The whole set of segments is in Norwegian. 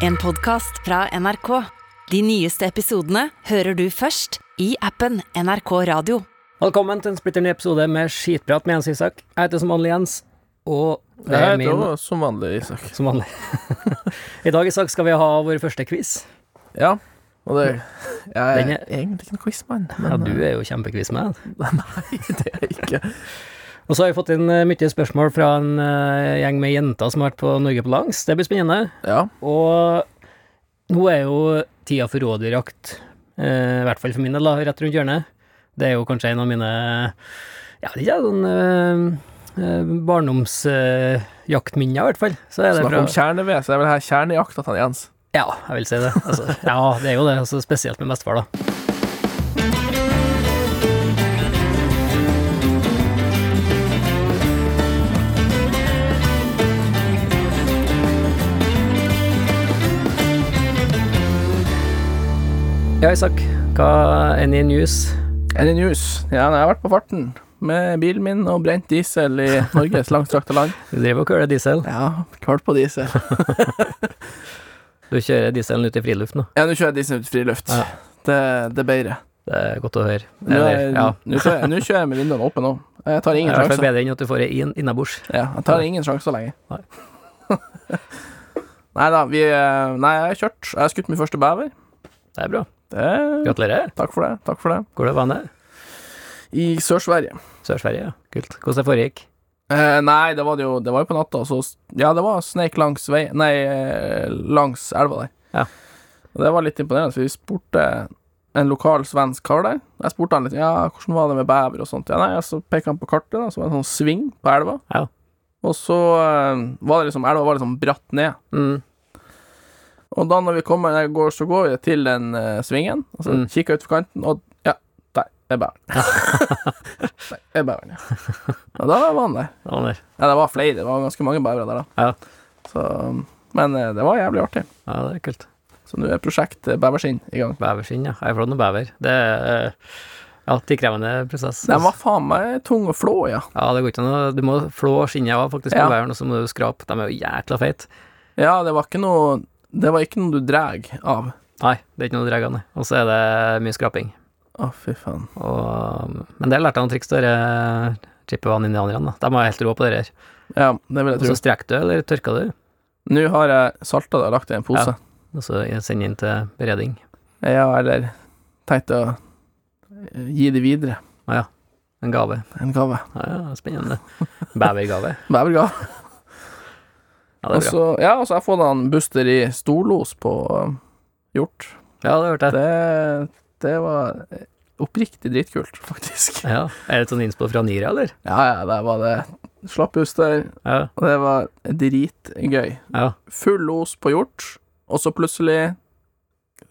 En podkast fra NRK. De nyeste episodene hører du først i appen NRK Radio. Velkommen til en splitter ny episode med skitprat med Jens Isak. Jeg heter som vanlig Jens, og det er Jeg er heter min også som vanlig Isak. Som vanlig. I dag, Isak, skal vi ha vår første quiz. Ja, og det Jeg er er- egentlig ikke en quizmann, Ja, du er jo kjempequizmann. Nei, det er jeg ikke. Og så har vi fått inn eh, mye spørsmål fra en eh, gjeng med jenter som har vært på Norge på langs. Det blir spennende. Ja, Og nå er jo tida for rådyrjakt, eh, i hvert fall for min del, rett rundt hjørnet. Det er jo kanskje en av mine Ja, det er sånn eh, barndomsjaktminner, i hvert fall. Snakk om kjerneved, så er vel her kjernejakta til Jens. Ja, jeg vil si det. Altså, ja, det er jo det. Altså, spesielt med bestefar, da. Ja, Isak. Hva er any news? Any news? Ja, jeg har vært på farten med bilen min og brent diesel i Norges langstrakte land. Du driver og køler diesel. Ja, kvart på diesel. Du kjører dieselen ut i friluft nå. Ja, nå kjører jeg dieselen ut i friluft. Ja. Det, det er bedre. Det er godt å høre. Nå, er- ja. nå kjører, kjører jeg med vinduene åpne nå. Jeg tar er ingen i hvert fall sjanser. bedre enn at du får det inn innabords. Ja, jeg tar ingen sjanser lenger. Nei. Nei da, vi eh, Nei, jeg har kjørt. Jeg har skutt min første bever. Det er bra. Det Gratulerer. Takk for det. Takk for det. Hvor det var det? I Sør-Sverige. Sør-Sverige, ja. Kult. Hvordan det foregikk? Eh, nei, det var det jo Det var jo på natta, så Ja, det var sneik langs vei Nei, eh, langs elva der. Ja. Og det var litt imponerende, for vi spurte en lokal svensk kar der. Jeg spurte han litt Ja, hvordan var det med bever og sånt. Ja, nei, Så pekte han på kartet, da, så var det en sånn sving på elva. Ja. Og så eh, var det liksom Elva var liksom bratt ned. Mm. Og da når vi kommer der, går, så går vi til den uh, svingen, og så Mm. kikker jeg utfor kanten, og ja, der er bæren. der er bæren, ja. Og da var han der. Det var der. Ja, det var flere. Det var ganske mange bævere der, da. Ja. Så, men uh, det var jævlig artig. ja, det er kult. Så nå er prosjekt bæverskinn Beverskinn i gang. Beverskinn, ja. Jeg har fått med bever. Det er uh, alltid krevende prosess. Den var faen meg tung å flå, ja. Ja, det går ikke an Du må flå skinnet av faktisk på Ja. beveren, og så må du skrape. De er jo jækla feite. Ja, det var ikke noe Det var ikke noe du dreg av. Nei, det er ikke noe du dra av. Og så er det mye skraping. Å, fy faen. Og, men det lærte jeg noen triks til disse chippevan-indianerne. De var helt rå på det her. Ja, det vil Og så tro. strekker du, eller tørker du, Nå har jeg salta det og lagt det i en pose. Ja, og så sender inn til beredning. Ja, eller tenkt å gi det videre. En gave. En gave. Ja, ja, spennende. Bevergave. Bevergave. Ja, Og så ja, har jeg fått han Buster i storlos på uh, hjort. Ja, det hørte jeg. Det, det var oppriktig dritkult, faktisk. Ja. Er det et sånn innspill fra Nira, eller? Ja, ja, der var det slapp Buster, Ja. og det var dritgøy. ja. Full los på hjort, og så plutselig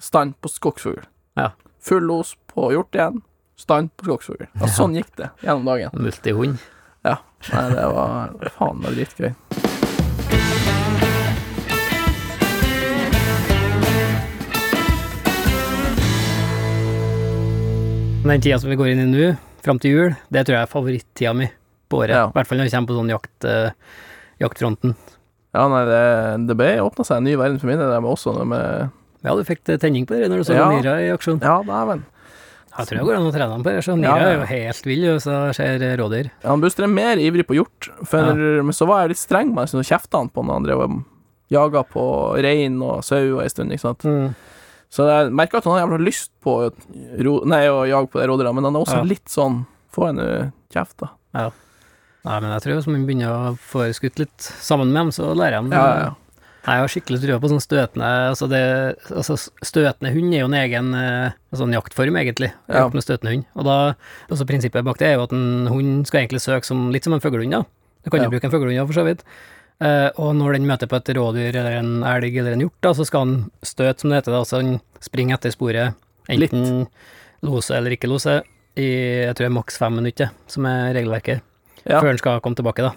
stand på skogsfugl. Ja. Full los på hjort igjen, stand på skogsfugl. Og sånn gikk det gjennom dagen. Multihund. Nei, det var faen meg dritgøy. Den tida som vi går inn i nå, fram til jul, det tror jeg er favorittida mi på året. Ja. I hvert fall når det kommer på sånn jakt, uh, jaktfronten. Ja, nei, det, det ble åpna seg en ny verden for min del, også med Ja, du fikk tenning på det når du så Ja. Nira i aksjon. Ja, dæven. Jeg tror det går an å trene ham på det. Så Nira ja. er jo helt vill hvis jeg ser rådyr. Ja, han Buster er mer ivrig på hjort, for, men så var jeg litt streng med han, så kjefta han på når han drev og jaga på rein og sau en stund, ikke sant. Så jeg merker at han har jævla lyst på ro, nei, å jage på de rådyra, men han er også Ja. litt sånn Få henne kjeft, da? Nei, men jeg tror hvis man begynner å få skutt litt sammen med dem, så lærer han. Ja, ja, ja. Jeg har skikkelig trua på sånn støtende altså det, altså Støtende hund er jo en egen altså en jaktform, egentlig. Ja. Jakt med støtende hund. Og da, altså Prinsippet bak det er jo at en hund skal egentlig søke som, litt som en fuglehund. da. Du kan jo bruke en fuglehund, ja, for så vidt. Eh, og når den møter på et rådyr eller en elg eller en hjort, da, så skal han støte, som det heter. da, Altså han springer etter sporet, enten lose eller ikke lose, i jeg tror det er maks fem minutter, som er regelverket, Ja. før han skal komme tilbake. da.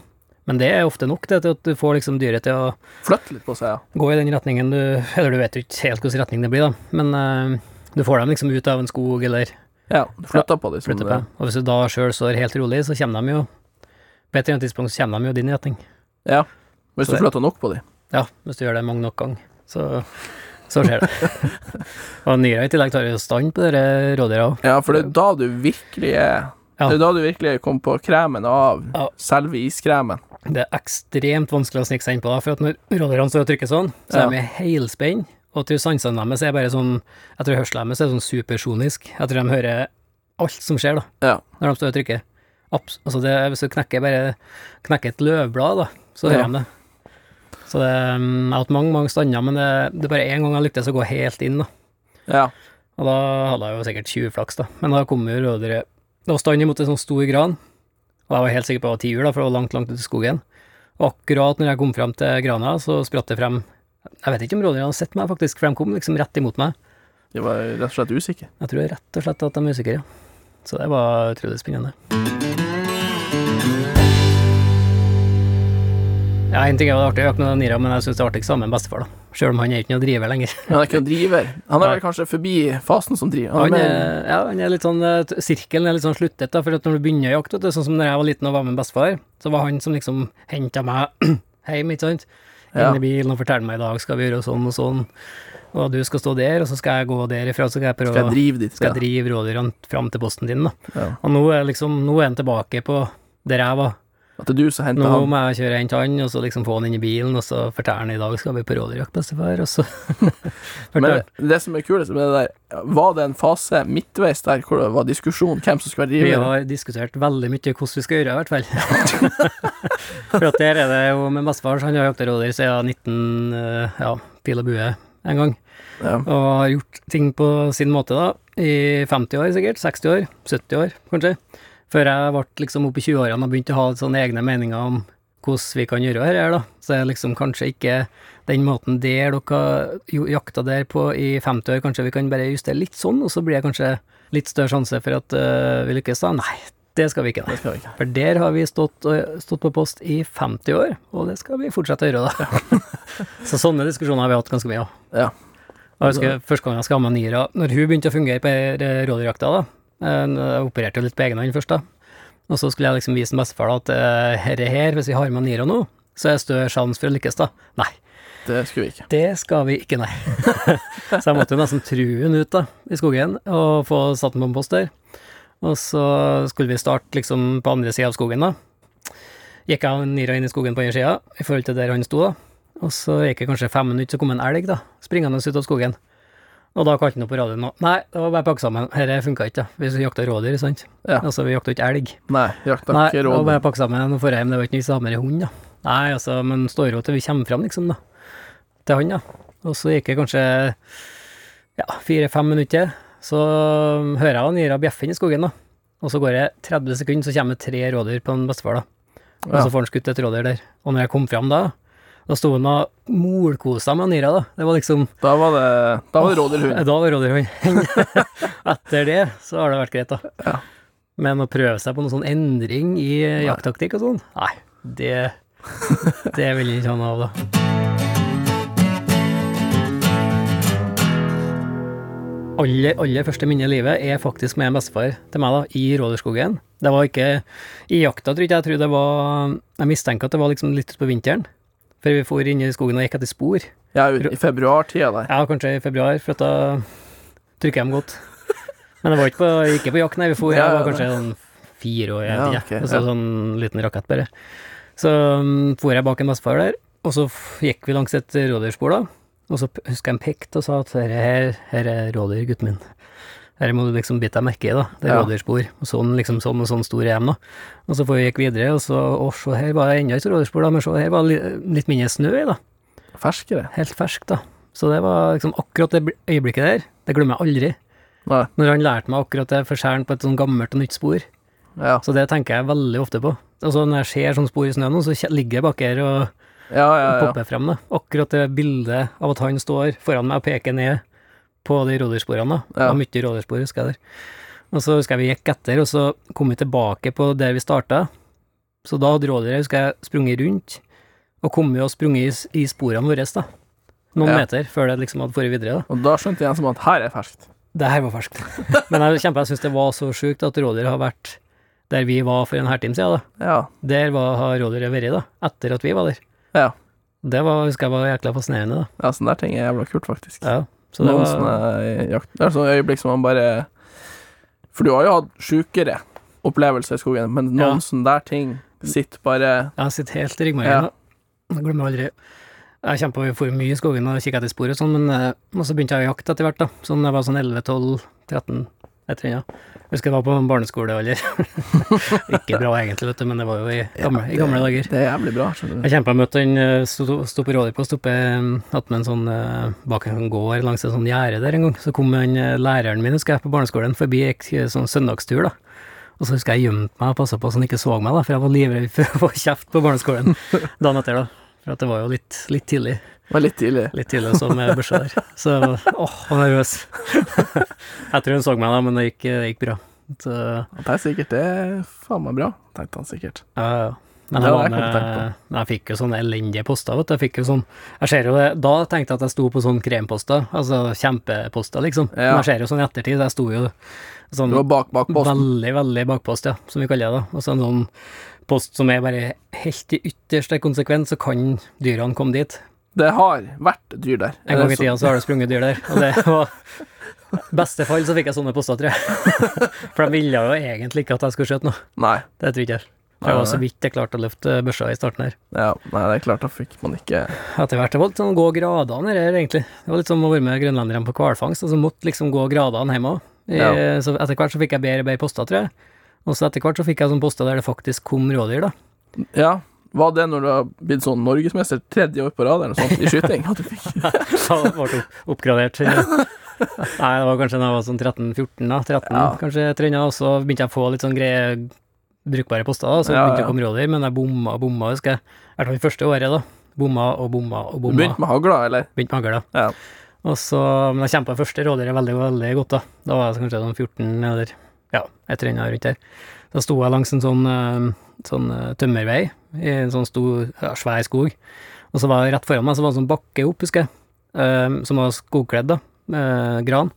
Men det er ofte nok det, til at du får liksom dyret til å Flytte litt på seg, ja. gå i den retningen du Eller du vet jo ikke helt hvilken retning det blir, da, men uh, du får dem liksom ut av en skog eller Ja, du flytter på dem. flytter på det- Og hvis du da sjøl står helt rolig, så kommer de jo På et eller annet tidspunkt så kommer de jo din retning. Ja. Hvis du flytter nok på dem. Ja, hvis du gjør det mange nok ganger. Så, så skjer det. og Nyra i tillegg tar jo stand på dere rådyra òg. Ja, for det er da du virkelig er Ja. Det er da du virkelig kom på kremen av Ja. selve iskremen. Det er ekstremt vanskelig å snike seg innpå, for at når rådyrene står og trykker sånn, så Ja. er de i helspenn, og til sansene deres er bare sånn Jeg tror hørselen deres er sånn supersonisk. Jeg tror de hører alt som skjer, da, Ja. når de står og trykker. Abs altså det, hvis du knekker bare knekker et løvblad, da, så hører de det. Så det, mm, jeg har hatt mange, mange stander, men det, det er bare én gang jeg lyktes å gå helt inn, da. Ja. Og da hadde jeg jo sikkert 20 flaks, da. Men da kom jo rådyret Det var stand imot en sånn stor gran, og jeg var helt sikker på at det var tiur, da, for det var langt, langt ut i skogen. Og akkurat når jeg kom frem til grana, så spratt det frem Jeg vet ikke om rådyret hadde sett meg, faktisk, for de kom liksom rett imot meg. De var rett og slett usikre. Jeg tror rett og slett at de er usikre, ja. Så det var utrolig spennende. Ja, en ting er det artig å øke med Nira, men jeg syns det er artigst sammen med bestefar, da. Sjøl om han er ikke noe driver lenger. Han er ikke noe driver. Han er vel kanskje forbi fasen som driver. Han Han er, ja, han er litt sånn eh, Sirkelen er litt sånn sluttet, da, for når du begynner å jakte, vet du, sånn som når jeg var liten og var med bestefar, så var han som liksom henta meg hjem, ikke sant, Ja. inn i bilen og fortalte meg i dag skal vi gjøre sånn og sånn, og du skal stå der, og så skal jeg gå derifra, så skal jeg prøve skal jeg drive dit? skal jeg drive rådyrene fram til posten din, da. Ja. Og nå er liksom, nå er han tilbake på der jeg var. At det er du som henter Nå må jeg kjøre og hente han, og så liksom få han inn i bilen, og så fortelle han i dag skal vi på rådyrjakt, bestefar, og så Men det som er kulest med det der, var det en fase midtveis der hvor det var diskusjon hvem som skulle være Vi har diskutert veldig mye hvordan vi skal gjøre, det, i hvert fall. For at der er det jo med bestefar, han har jakta rådyr siden 19, eh, ja, pil og bue en gang. Ja. Og har gjort ting på sin måte, da. I 50 år sikkert, 60 år, 70 år kanskje. Før jeg ble liksom oppe i 20-årene og begynte å ha sånne egne meninger om hvordan vi kan gjøre dette da. Så er liksom kanskje ikke den måten der dere jakta der på i 50 år, kanskje vi kan bare justere litt sånn, og så blir det kanskje litt større sjanse for at uh, vi lykkes da. Nei, det skal vi ikke, nei. Skal vi ikke. For der har vi stått, stått på post i 50 år, og det skal vi fortsette å gjøre, da. så sånne diskusjoner har vi hatt ganske mye av. Ja. Jeg husker første gang jeg med Nira, når hun begynte å fungere på eh, rådyrjakta, da. Eh, Jeg opererte jo litt på egen hånd først, da. Og så skulle jeg liksom vise bestefar at eh, herre her, hvis vi har med Niro nå, så er det større sjanse for å lykkes, da. Nei, Det skulle vi ikke. det skal vi ikke, nei. så jeg måtte jo nesten true han ut da, i skogen, og få satt den på en post der. Og så skulle vi starte liksom på andre sida av skogen, da. Gikk jeg og Niro inn i skogen på andre sida, i forhold til der han sto, da. Og så gikk det kanskje fem minutter, så kom en elg, da, springende ut av skogen. Og da kalte han opp på radioen og Nei, det var bare pakke sammen. Dette funka ikke, da. Vi jakta rådyr, sant. Ja. Altså, vi jakta ikke elg. Nei, jakta Nei, ikke det var bare pakke sammen og dra hjem. Det var ikke noe vits i hund, da. Nei, altså, men står jo til vi kommer fram, liksom, da. Til han, da. Og så gikk det kanskje ja, fire-fem minutter, så hører jeg han Nira bjeffen i skogen, da. Og så går det 30 sekunder, så kommer det tre rådyr på en bestefar, da. Og så får han skutt et rådyr der. Og når jeg kom fram da, da sto han og molkosa med Nira, da. Det var liksom Da var det, da var det rådyrhund. Da var rådyrhund. Etter det så har det vært greit, da. Ja. Men å prøve seg på noen sånn endring i jakttaktikk og sånn, nei, det Det vil jeg ikke ha noe av, da. Aller, aller første minne i livet er faktisk med en bestefar til meg, da, i Rådyrskogen. Det var ikke i jakta, tror jeg. Jeg tror det var Jeg mistenker at det var liksom litt utpå vinteren. For vi for inn i skogen og gikk etter spor. Ja, i februartida der. Ja, kanskje i februar, for da trykker dem godt. Men det var ikke på, ikke på jakt, nei. Vi for, Ja, jeg var kanskje sånn fire år, jeg vet ikke. Og så sånn liten rakett, bare. Så um, for jeg bak en bestefar der, og så gikk vi langs et rådyrspor, da. Og så husker jeg han pekte og sa at her, her, her er rådyr, gutten min. Her må du liksom bite deg merke i, da. Det er Ja. rådyrspor. Og sånn, liksom sånn og sånn stor er de, da. Og så får vi gikk videre, og så Å, se her var det enda et rådyrspor, da. Men se her var det li- litt mindre snø i, da Ferskere. helt fersk, da. Så det var liksom akkurat det øyeblikket der, det glemmer jeg aldri. Nei. Når han lærte meg akkurat det forskjellen på et sånn gammelt og nytt spor. Ja. Så det tenker jeg veldig ofte på. Altså når jeg ser sånn spor i snøen, nå, så ligger jeg bak her og Ja, ja, ja. popper frem, da. Akkurat det bildet av at han står foran meg og peker ned på de rådyrsporene, da. Det var mye rådyrspor, husker jeg der. Og så husker jeg vi gikk etter, og så kom vi tilbake på der vi starta. Så da hadde rådyret, husker jeg, sprunget rundt, og kommet og sprunget i, i sporene våre, da. Noen Ja. meter før det liksom hadde vært videre, da. Og da skjønte jeg som at her er ferskt. Det her var ferskt. Men jeg kjempe, jeg syns det var så sjukt at rådyr har vært der vi var for en halvtime siden, da. Ja. Der var, har rådyret vært, da. Etter at vi var der. Ja. Det var, husker jeg var jækla fascinerende, da. Ja, sånn der ting er jævla kult, faktisk. Ja, så det var sånne jakt... Det er sånne øyeblikk som man bare For du har jo hatt sjukere opplevelser i skogen, men noen Ja. sånne der ting sitter bare Ja, sitter helt i ryggmargen. Ja. Jeg glemmer aldri Jeg kjempa for mye i skogen og kikka etter spor og sånn, men eh, så begynte jeg å jakte etter hvert, da. Sånn jeg var sånn 11-12-13, et tror, ja. Jeg husker jeg var på en barneskolealder. Ikke bra egentlig, vet du, men det var jo i gamle, i gamle dager. Det er jævlig bra, skjønner du. Jeg kjempa mot han eh, sto, sto på rådyrpost oppe eh, attmed en sånn eh, bak en gård langs en sånn gjerde der en gang. Så kom han eh, læreren min, husker jeg, på barneskolen forbi eh, sånn søndagstur, da. Og så husker jeg gjemte meg og passa på så han ikke så meg, da, for jeg var livredd for å få kjeft på barneskolen dagen etter, da. For at det var jo litt, litt tidlig. Det var litt tidlig. Litt tidlig så med børsa der. Så åh, jeg var nervøs. jeg tror hun så meg, da, men det gikk, det gikk bra. Så Det er sikkert det er faen meg bra, tenkte han sikkert. Ja, ja. Men jeg, med, jeg fikk jo sånne elendige poster, vet du. Jeg fikk jo sånn Jeg ser jo det Da tenkte jeg at jeg sto på sånn kremposter, altså kjempeposter, liksom. Ja. Men jeg ser jo sånn i ettertid, jeg sto jo sånn Du var bak bak posten. veldig, veldig bakpost, ja, som vi kaller det. Og så en sånn post som er bare helt i ytterste konsekvens, så kan dyrene komme dit. Det har vært dyr der. En gang i Så- tida så har det sprunget dyr der, og det var beste fall så fikk jeg sånne poster, tror jeg. For de ville jo egentlig ikke at jeg skulle skjøte noe. Nei. Det tror ikke jeg. For jeg var så vidt jeg klarte å løfte børsa i starten her. Ja, nei, det er klart, da fikk man ikke Etter hvert. Det var litt sånn gå gradene her, egentlig. Det var litt som å være med grønlenderne på hvalfangst, altså måtte liksom gå gradene hjemme òg. Ja. Så etter hvert så fikk jeg bedre og bedre poster, tror jeg. Og så etter hvert så fikk jeg sånne poster der det faktisk kom rådyr, da. Ja. Var det når du har blitt sånn norgesmester tredje år på rad eller noe sånt i skyting? At du fikk Så det ble opp- oppgradert. Nei, det var kanskje da jeg var sånn 13-14, da. 13, Ja. kanskje et. Og så begynte jeg å få litt sånn greie brukbare poster, da. Så Ja, begynte ja. å komme rådyr, men jeg bomma og bomma, husker jeg. I hvert fall det første året, da. Bomma og bomma og Du bomma. begynte med hagla, eller? Begynte med hagl, da. Ja. Og så, men jeg kjempa første rådyret veldig, veldig godt, da. Da var jeg kanskje sånn 14, eller ja, et eller annet rundt der. Da sto jeg langs en sånn, eh, sånn eh, tømmervei i en sånn stor, ja, svær skog. Og så var det rett foran meg så var det en sånn bakke opp, husker jeg, eh, som var skogkledd, da, gran.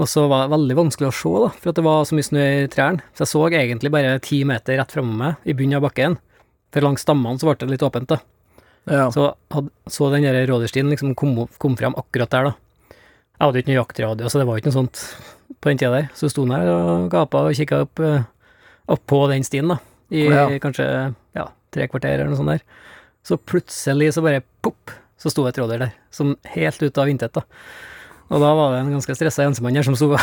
Og så var det veldig vanskelig å se, da, for det var så mye snø i trærne. Så jeg så egentlig bare ti meter rett framme meg, i bunnen av bakken. For langs stammene så ble det litt åpent, da. Ja. Så, hadde, så den der rådyrstien liksom kom, kom frem akkurat der, da. Jeg hadde ikke noe jaktradio, så det var jo ikke noe sånt på den tida der. Så sto han her og gapa og kikka opp, eh, opp på den stien, da. I Ja. kanskje ja, tre kvarter eller noe sånt der. Så plutselig så bare popp, så sto et rådyr der. Som helt ut av intet, da. Og da var det en ganske stressa jensemann her som sto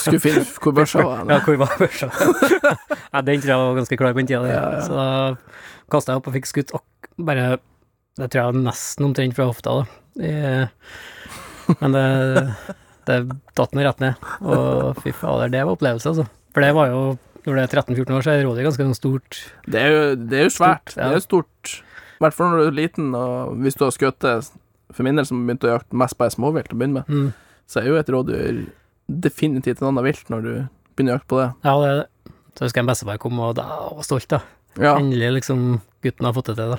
Skulle finne hvor børsa var. Ja, hvor var børsa? ja, den tror jeg var ganske klar på den tida. Ja, ja. Så da kasta jeg opp og fikk skutt og bare Det tror jeg var nesten omtrent fra hofta, da. I, men det, det datt nå rett ned. Og fy fader, det var opplevelse, altså. For det var jo Når du er 13-14 år, så er rådyr ganske sånn stort. Det er jo, det er jo svært. Stort, ja. Det er jo stort. I hvert fall når du er liten, og hvis du har skutt For min del, som begynte å jakte mest på småvilt til å begynne med, Mm. så er jo et rådyr definitivt en annen vilt når du begynner å jakte på det. Ja, det er det. Så husker jeg en bestefar kom og da var stolt, da. Ja. Endelig, liksom, gutten har fått det til, da.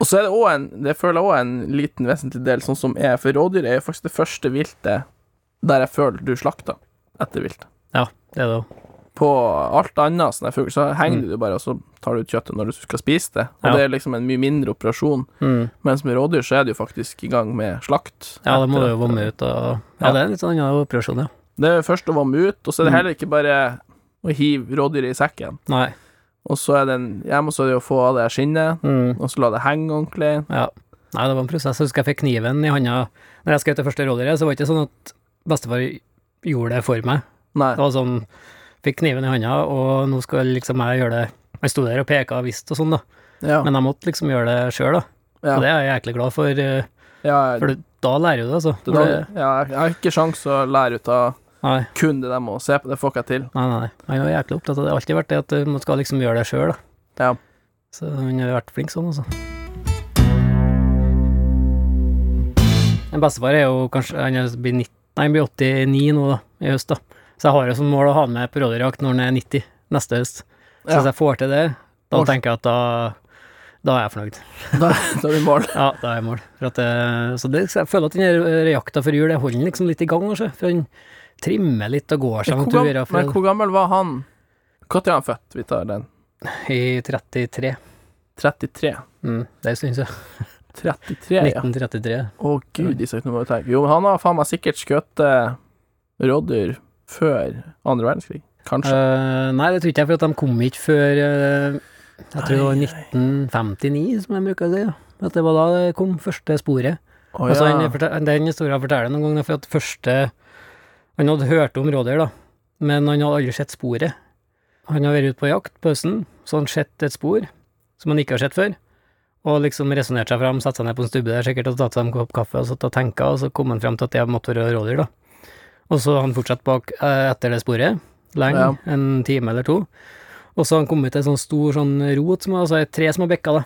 Og så er det òg en Det føler jeg òg en liten vesentlig del, sånn som er For rådyr er jo faktisk det første viltet der jeg føler du slakter etter vilt. Ja, det er det òg. På alt annet sånn fugl, så henger Mm. du det bare, og så tar du ut kjøttet når du skal spise det. Og Ja. det er liksom en mye mindre operasjon. Mm. Mens med rådyr så er det jo faktisk i gang med slakt. Ja, det må du jo vomme ut og Ja. Det er en litt sånn annen operasjon, ja. Det er først å vomme ut, og så er det Mm. heller ikke bare å hive rådyret i sekken. Nei. Og så er det en hjemme, og så er det å få av det skinnet, Mm. og så la det henge ordentlig. Ja. Nei, det var en prosess. Jeg husker jeg fikk kniven i hånda Når jeg skjøt det første rådyret, så var det ikke sånn at bestefar gjorde det for meg. Nei. Det var sånn Fikk kniven i handa, og nå skal liksom jeg gjøre det Jeg sto der og peka og visste og sånn, da. Ja. Men jeg måtte liksom gjøre det sjøl, da. ja. Og det er jeg jæklig glad for, eh, ja, for da lærer du det, altså. da, det- ja, jeg har ikke sjans å lære ut av Nei, kun det de må se på, det får ikke jeg til. nei, nei. Jeg er jæklig opptatt av det. Det har alltid vært det at man skal liksom gjøre det sjøl, da. Ja. Så han har vært flink sånn, altså. En bestefar er jo kanskje Han blir 90, nei, han blir 89 nå, da, i høst, da. Så jeg har jo som mål å ha med på rådyrjakt når han er 90 neste høst. Så Ja. hvis jeg får til det, da tenker jeg at da da er jeg fornøyd. Da, da er vi i mål. Ja, da er jeg i mål. For at det, så det, jeg føler at den eh, jakta for jul, holder den liksom litt i gang, også, For han trimmer litt og går seg turer. gammel, men hvor gammel var han? Når er han født? Vi tar den. I 33. 33. Mm, det stund siden. 33, ja. 1933. Å gud, Isak, nå må du tenke. Jo, men han har faen meg sikkert skutt rådyr før andre verdenskrig. Kanskje. Uh, nei, det tror ikke jeg, for de kom ikke før uh, Jeg tror det var Ai, 1959, som jeg bruker å si. At det var da det kom første sporet. Altså, ja. han, fortel- den historien forteller noen ganger, for at første Han hadde hørt om rådyr, da, men han hadde aldri sett sporet. Han har vært ute på jakt på høsten, så han sett et spor som han ikke har sett før, og liksom resonnerte seg fram, satt seg ned på en stubbe der sikkert og tatt seg en kopp kaffe og satt og tenka, og så kom han fram til at det måtte være rådyr, da. Og så har han fortsatt bak eh, etter det sporet, lenge, Ja. en time eller to, og så har han kommet til en sånn stor sånn rot, som, altså et tre som har bekka, da.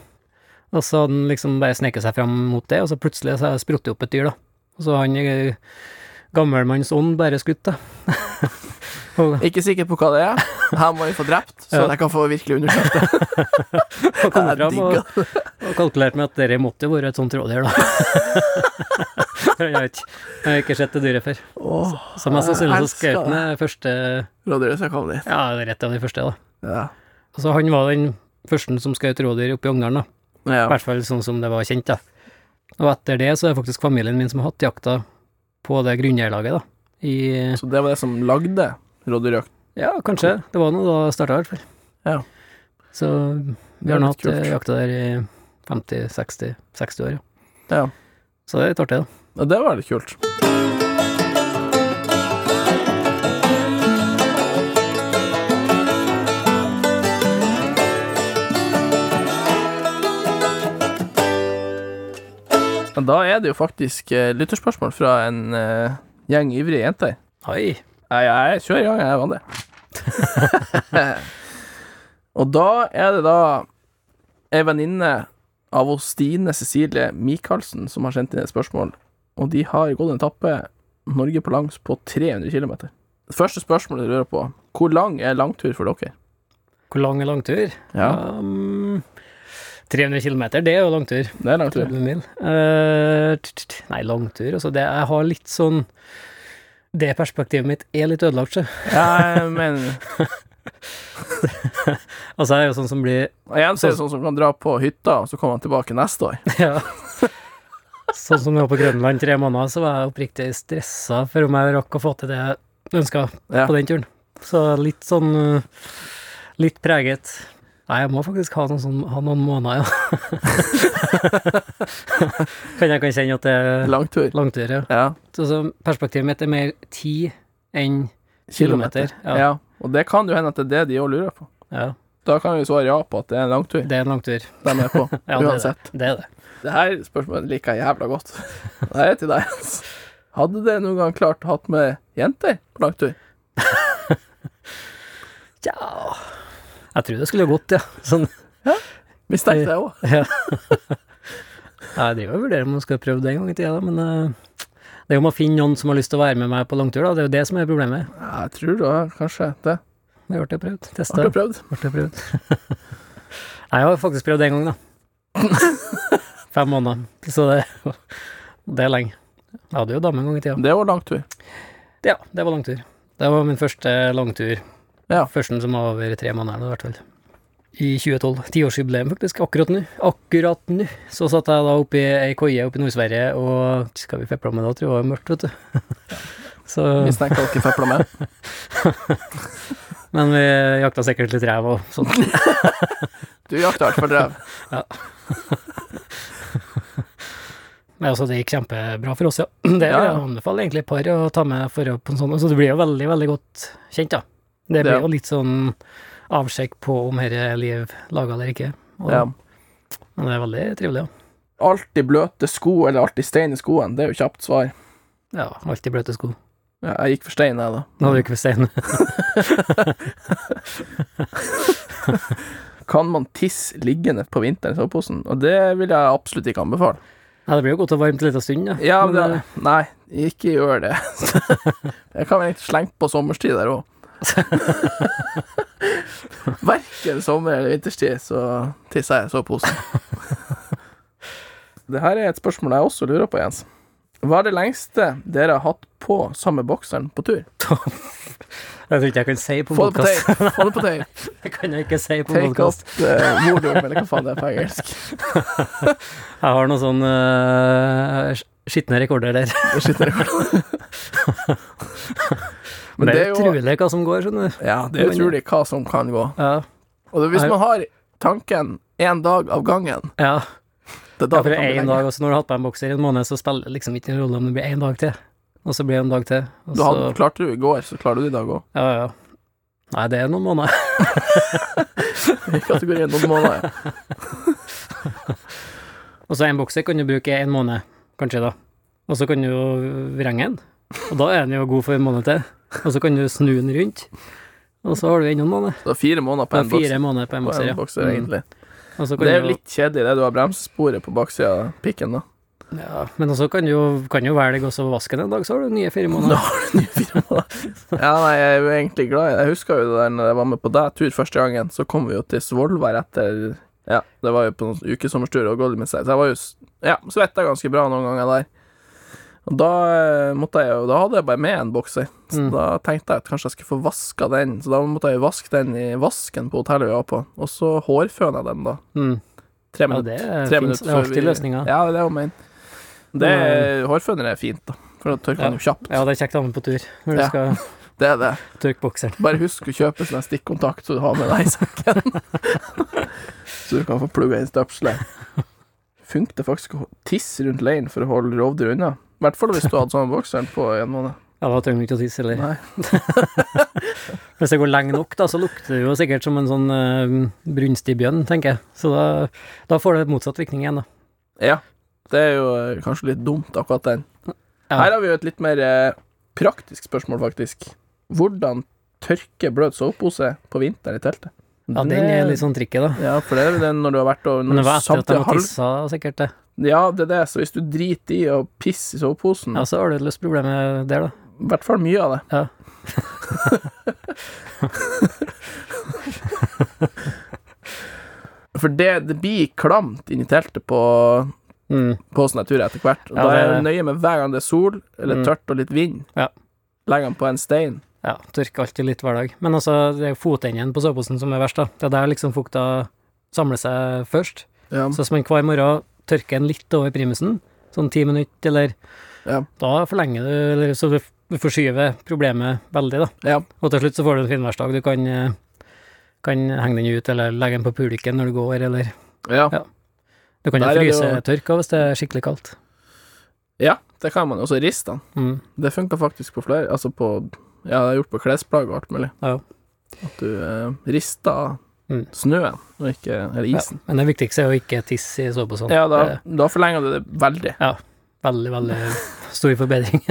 Og så hadde han liksom bare sneket seg fram mot det, og så plutselig så sprutt det opp et dyr, da. Og så har han eh, gammelmanns ånd bare skutt, da. Ikke sikker på hva det er. Her må vi få drept, så jeg kan få virkelig undersøkt det. og kommet Jeg fram og, og kalkulert med at dere måtte jo være et sånt rådyr, da. jeg, har ikke, jeg har ikke sett det dyret før. Åh, Så mest sannsynlig så elsker skjøt det første rådyret som kom dit. Ja, rett av de første, da. Ja. Altså, han var den første som skjøt rådyr oppe i Ogndalen, da. I hvert fall sånn som det var kjent, da. Og etter det så er det faktisk familien min som har hatt jakta på det grunneierlaget, da. I Så det var det som lagde rådyrjakt. Ja, kanskje. Det var noe da det starta, i hvert fall. Ja. Så vi har nå hatt eh, kult. jakta der i 50-60 60 år, ja. Ja. Så det er litt artig, da. Ja, det var litt kult. Men da er det jo faktisk eh, lytterspørsmål fra en eh, gjeng ivrige jenter. Oi. Nei, jeg kjører i gang, jeg er vant Og da er det da ei venninne av oss Stine Cecilie Michaelsen som har sendt inn et spørsmål, og de har gått en etappe Norge på langs på 300 km. Det første spørsmålet jeg lurer på, hvor lang er langtur for dere? Hvor lang er langtur? Ja, Um, 300 km, det er jo langtur. det er langtur. 30 mil. Eh, nei, langtur, altså. Det, jeg har litt sånn Det perspektivet mitt er litt ødelagt, så. Ja, men Altså, jeg er jo sånn som blir og igjen så er det sånn som kan dra på hytta, og så kommer han tilbake neste år. Ja. Sånn som jeg var på Grønland tre måneder, så var jeg oppriktig stressa for om jeg rakk å få til det jeg ønska Ja. på den turen. Så litt sånn uh, Litt preget. Nei, jeg må faktisk ha noen, sånn, ha noen måneder, ja. kan jeg kan kjenne at det er Langtur. langtur, ja. Ja. Så, så perspektivet mitt er mer tid enn Kilometer. kilometer. Ja. Ja. Og det kan jo hende at det er det de òg lurer på. ja. Da kan vi svare ja på at det er en langtur Det er en langtur. de er på, Ja, det er det. uansett. Det er det. Det her spørsmålet liker jeg jævla godt. Det er til deg. Jens. Hadde det noen gang klart å hatt med jenter på langtur? Ja Jeg tror det skulle gått, ja. Sånn Mistenkte jeg òg. Ja. jeg driver og vurderer om jeg skal prøve det en gang i tida, men eh, det er jo om å finne noen som har lyst til å være med meg på langtur, da. Det er jo det som er problemet. Ja, jeg tror da kanskje det. Det ble jeg prøvd. Har Testa. du prøvd? Jeg prøvd. Nei, jeg har faktisk prøvd en gang, da. Fem måneder. Så det, det er lenge. Jeg hadde jo dame en gang i tida. Det var langtur. Ja, det var langtur. Det var min første langtur. Ja. Første som var over tre måneder, i hvert fall. I 2012. Tiårsjubileum, faktisk. Akkurat nå. Akkurat nå. Så satt jeg da oppe i ei koie oppe i Nord-Sverige, og skal vi fepla med det, tror jeg det var mørkt, vet du. Så, Mistenker dere fepla med. men vi jakta sikkert litt rev og sånt. Du jakta i hvert fall rev. Men altså, det gikk kjempebra for oss, ja. Det vil Ja, jeg ja. anbefale egentlig par å ta med for å på en sånn, så du blir jo veldig, veldig godt kjent, da. Det blir jo litt sånn avsjekk på om dette er liv laga eller ikke. Og, Ja. Men det er veldig trivelig, ja. Alltid bløte sko eller alltid stein i skoen, Det er jo kjapt svar. Ja, alltid bløte sko. Ja, jeg gikk for stein, jeg, da. Nå ikke for stein. Kan man tisse liggende på vinteren i soveposen? Og det vil jeg absolutt ikke anbefale. Ja, det blir jo godt og varmt en liten stund, da. Ja, men Men, det, nei, ikke gjør det. Jeg kan vel egentlig slenge på sommerstid der òg. Verken sommer- eller vinterstid, så tisser jeg i soveposen. Det her er et spørsmål jeg også lurer på, Jens. Hva er det lengste dere har hatt på samme bokseren på tur? Jeg tror ikke jeg kan si på Få det på podkast. tape! Få det på tape. Det kan jeg ikke si på Take podkast. up uh, volume, eller hva faen det er på engelsk. Jeg har noen sånn uh, skitne rekorder der. Det skyter rekord. Men det det er utrolig hva som går, skjønner du. Ja, det er utrolig hva som kan gå. Ja. Og det, hvis man har tanken én dag av gangen ja. det er da Ja, én dag, også når du har hatt på en bokser i en måned, så spiller det liksom ikke en rolle om det blir én dag til. Og så blir det en dag til. Og Du så, klarte du i går, så klarer du det i dag òg. ja, ja. Nei, det er noen måneder. I kategorien noen måneder. Og så en bokser kan du bruke i en måned, kanskje, da. Og så kan du vrenge den, og da er den jo god for en måned til. Og så kan du snu den rundt, og så har du enda en måned. Så fire måneder på Det en er fire bokser. måneder på en På bokser, en ja. bokser, Mm. egentlig. Kan Det er jo litt kjedelig, det. Du har bremsesporet på baksida av pikken, da. Ja, men også kan du kan jo velge å vaske den en dag, så har du nye fire måneder. Nye fire måneder. Ja, nei, jeg er jo egentlig glad i det. Jeg husker jo det der når jeg var med på deg tur første gangen, så kom vi jo til Svolvær etter Ja, det var jo på noen ukesommerstur og med seg, så jeg var jo Ja, svetta ganske bra noen ganger der. Og da eh, måtte jeg jo Da hadde jeg bare med en bokser, så Mm. da tenkte jeg at kanskje jeg skulle få vaska den, så da måtte jeg jo vaske den i vasken på hotellet vi var på, og så hårføna jeg den, da. Mm. Tre Ja, minutter. det er tre minutter Det er før alltid vi- løsninger. Ja, det er jo min. Det, hårføner er fint, da, for da tørker man jo kjapt. Ja, det er kjekt å ha med på tur når du Ja. skal Det er det. Bare husk å kjøpe sånn stikkontakt så du har med deg i sekken. så du kan få plugga inn støpselet. Funker det faktisk å tisse rundt leiren for å holde rovdyr unna? I hvert fall hvis du hadde sånn bokseren på en måned. Ja, da trenger du ikke å tisse heller. Hvis det går lenge nok, da, så lukter det jo sikkert som en sånn uh, brunstig bjønn, tenker jeg. Så da, da får det motsatt virkning igjen, da. Ja. Det er jo uh, kanskje litt dumt, akkurat den. Ja. Her har vi jo et litt mer uh, praktisk spørsmål, faktisk. Hvordan tørke bløt sovepose på vinteren i teltet? Ja, den er litt sånn tricky, da. Ja, for det er den når du har vært og Men var etter at de har tissa, sikkert det. Ja, det er det. Så hvis du driter i å pisse i soveposen, Ja, så har du et løst problem der, da. i hvert fall mye av det Ja. For det, det blir klamt inni teltet på, Mm. på sånne turer etter hvert. Og Ja, da er jeg nøye med hver gang det er sol, eller Mm. tørt og litt vind. Ja. Legger den på en stein. Ja, tørker alltid litt hver dag. Men altså, det er fotenden på soveposen som er verst, da. Det er der liksom fukta samler seg først. Ja. Så hvis man hver morgen tørker den litt over primusen, sånn ti minutter, eller Ja. Da forlenger du, eller så du forskyver problemet veldig, da. ja. Og til slutt så får du en finværsdag. Du kan, eh, kan henge den ut, eller legge den på puliken når du går, eller ja. Ja. Du kan jo fryse jo- tørka hvis det er skikkelig kaldt. Ja, det kan man jo. også riste den. Mm. Det funka faktisk på flere Altså på Ja, det er gjort på klesplagg og alt mulig. Ja. At du eh, rister Mm. snøen, og ikke Eller isen. Ja. Men det viktigste er å ikke tisse i soveposen. Ja, da, Det da forlenger du det veldig. Ja. veldig, veldig stor forbedring.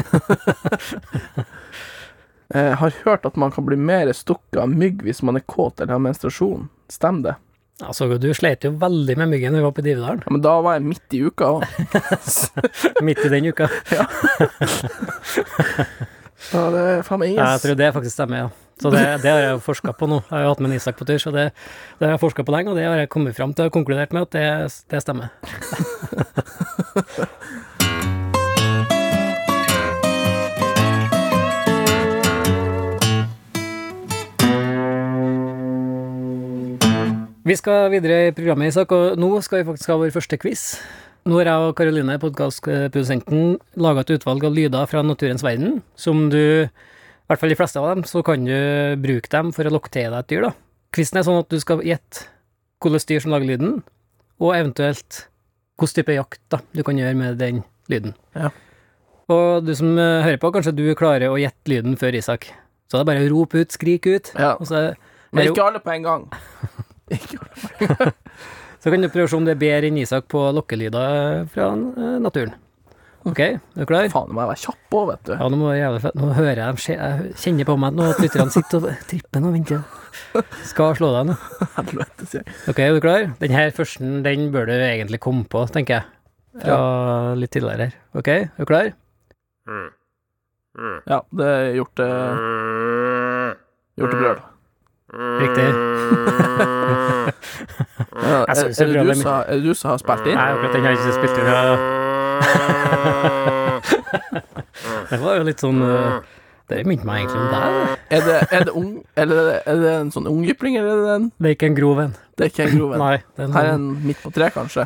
Jeg har hørt at man kan bli mer stukket av mygg hvis man er kåt eller har menstruasjon. Stemmer det? altså, du sleit jo veldig med myggen da vi var på Dividalen, Ja, men da var jeg midt i uka òg. midt i den uka. Ja, det er faen meg ingen Jeg tror det faktisk stemmer, ja. Så det, det har jeg jo forska på nå. Jeg har jo hatt med Isak på tur, så det, det har jeg forska på lenge, og det har jeg kommet fram til og konkludert med at det, det stemmer. Vi skal videre i programmet, Isak, og nå skal vi faktisk ha vår første quiz. Nå har jeg og Karoline, podkastprodusenten, laga et utvalg av lyder fra naturens verden, som du i hvert fall de fleste av dem, så kan du bruke dem for å lokke til deg et dyr, da. Quizen er sånn at du skal gjette hvilket dyr som lager lyden, og eventuelt hvilken type jakt da, du kan gjøre med den lyden. Ja. Og du som eh, hører på, kanskje du klarer å gjette lyden før Isak. Så det er bare å rope ut, skrike ut, Ja, så, men ikke alle på en gang. Ikke alle. Så kan du prøve å se om det er bedre enn Isak på lokkelyder fra eh, naturen. Ok, er du klar? Faen, nå må jeg være kjapp òg, vet du. Ja, nå må jeg jævlig fett. Nå hører jeg dem skje. Jeg kjenner på meg nå at lytterne sitter og tripper og venter. Skal slå deg nå. Helvete, sier jeg. Ok, er du klar? Den her første, den bør du egentlig komme på, tenker jeg. Fra litt tidligere her. Ok, er du klar? Ja, det er gjort det Gjort det brøl. Riktig. Er, er, det du som, har- er det du som har spilt inn? Nei, akkurat den har jeg ikke spilt inn. Ja. Det var jo litt sånn eh, Det minte meg egentlig om deg. Er det, er det ung Eller er det, en sånn ungjypling, eller er det en Det er ikke en grov en. Det er ikke en grov en. Nei. Det er Her er en, en midt på tre, kanskje.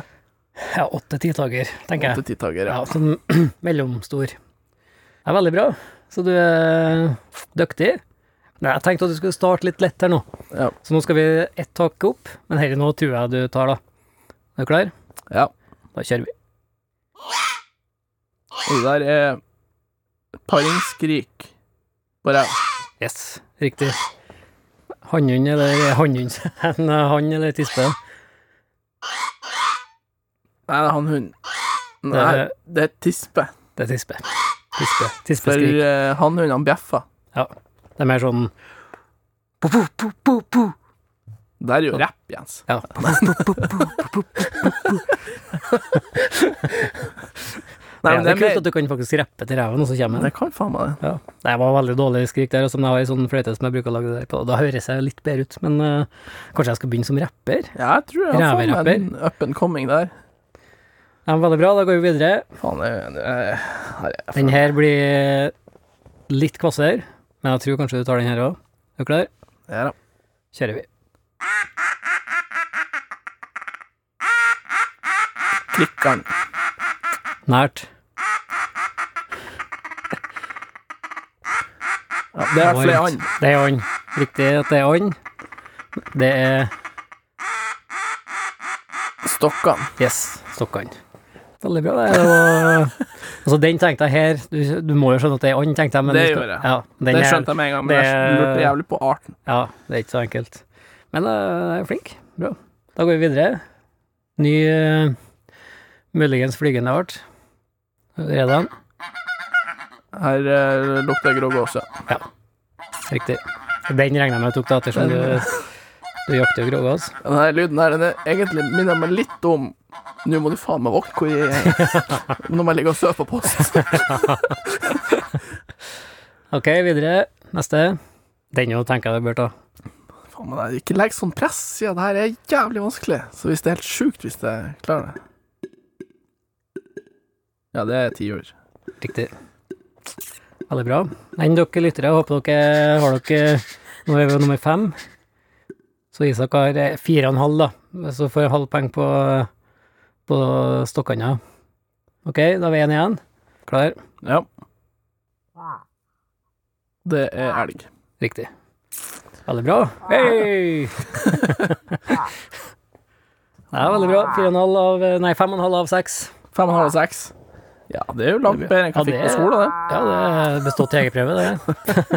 ja, åtte-titager, tenker jeg. Åtte-titager, ja. Ja, sånn mellomstor. Det er veldig bra. Så du er dyktig. Nei, jeg tenkte at du skulle starte litt lett her nå. Ja. Så nå skal vi ett tak opp, men dette nå tror jeg du tar, da. Er du klar? ja. Da kjører vi. Det der er paringsskrik på ræv. Yes, riktig. Hannhund eller hannhund? En hann eller tispe? Nei, det er han hund. Nei, Det- det er tispe. Det er tispe. Tispe. For Tispeskrik. uh, hannhund, han bjeffer. Det er mer sånn po, po, po, po. Det er jo rapp, Jens. Ja. Nei, men det er kult at du kan faktisk rappe til ræven, og så kommer den. Det kan faen meg det. Ja. Det var veldig dårlig skrik der, og som jeg har ei sånn fløyte som jeg bruker å lage det der på. Da høres jeg litt bedre ut, men uh, kanskje jeg skal begynne som rapper? Ja, jeg tror jeg har faen meg en up and coming der. Ja, veldig bra, da går vi videre. Faen, jeg, jeg, jeg, Den her blir litt kvassere, men jeg tror kanskje du tar den her òg. Er du klar? Ja da. Kjører vi. Klikkeren. Nært. Ja, det er flere and. Det er and. Riktig at det er and. Det er Stokkene. Yes, stokkene. Veldig bra. Det var Altså, den tenkte jeg her Du, du må jo skjønne at det er and, tenkte jeg. Men Det skal- gjorde jeg. Ja, den Det skjønte jeg med en gang, men det- jeg lurte jævlig på arten. Ja, det er ikke så enkelt. Men uh, jeg er flink. Bra. Da går vi videre. Ny uh, muligens flygende art. Redan. Her uh, lukter grå gåse. ja. Riktig. Den regner jeg med tok da, til du, du jakter altså. her lyden her, den er egentlig minner meg litt om Nå må du faen meg våkne hvor jeg. Når jeg ligger og sover på post. Ok, videre. Neste. Den jo tenker jeg du bør ta. Faen meg, nei, ikke legg sånn press, siden det her er jævlig vanskelig. Så hvis det er helt sjukt hvis jeg klarer det Ja, det er tiår. Riktig. Veldig bra. Enn dere lyttere, håper dere har dere Nå er vi nummer fem. Så Isak har eh, fire og en halv, da. Så får jeg halv poeng på, på Stokkanna. Ok, da er vi én igjen. Klar? Ja. Det er elg. Riktig. Veldig bra. Hei! Det er veldig bra. 4,5 av Nei, 5,5 av 6. 5,5 av seks. Ja, det er jo langt bedre enn hva jeg fikk på skolen, det. Ja, det er bestått jegerprøve, det.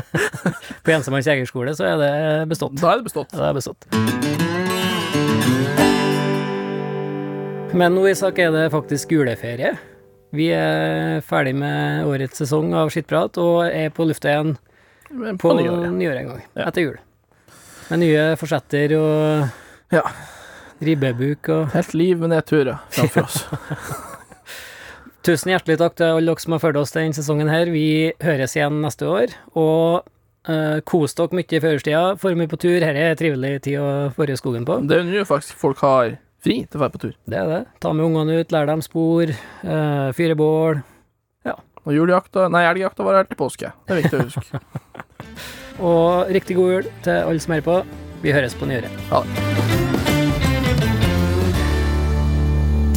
På Jensemanns jegerskole så er det bestått. Da er det bestått. Ja, det er bestått. Men nå, Isak, er det faktisk juleferie. Vi er ferdig med årets sesong av Skittprat og er på lufta igjen på På nyår, nyår en gang, Ja. etter jul. Med nye forsetter og Ja. ribbebuk og Helt liv med nedturer framfor oss. Tusen hjertelig takk til alle dere som har fulgt oss denne sesongen her. Vi høres igjen neste år. Og uh, kos dere mye i førjulstida. For mye på tur. Dette er trivelig tid å få i skogen på. Det er jo nå faktisk folk har fri til å være på tur. Det er det. Ta med ungene ut, lær dem spor, uh, fyre bål. Ja. Og julejakta Nei, elgjakta var helt til påske. Det er viktig å huske. Og riktig god jul til alle som hører på. Vi høres på nyåret. Ha det.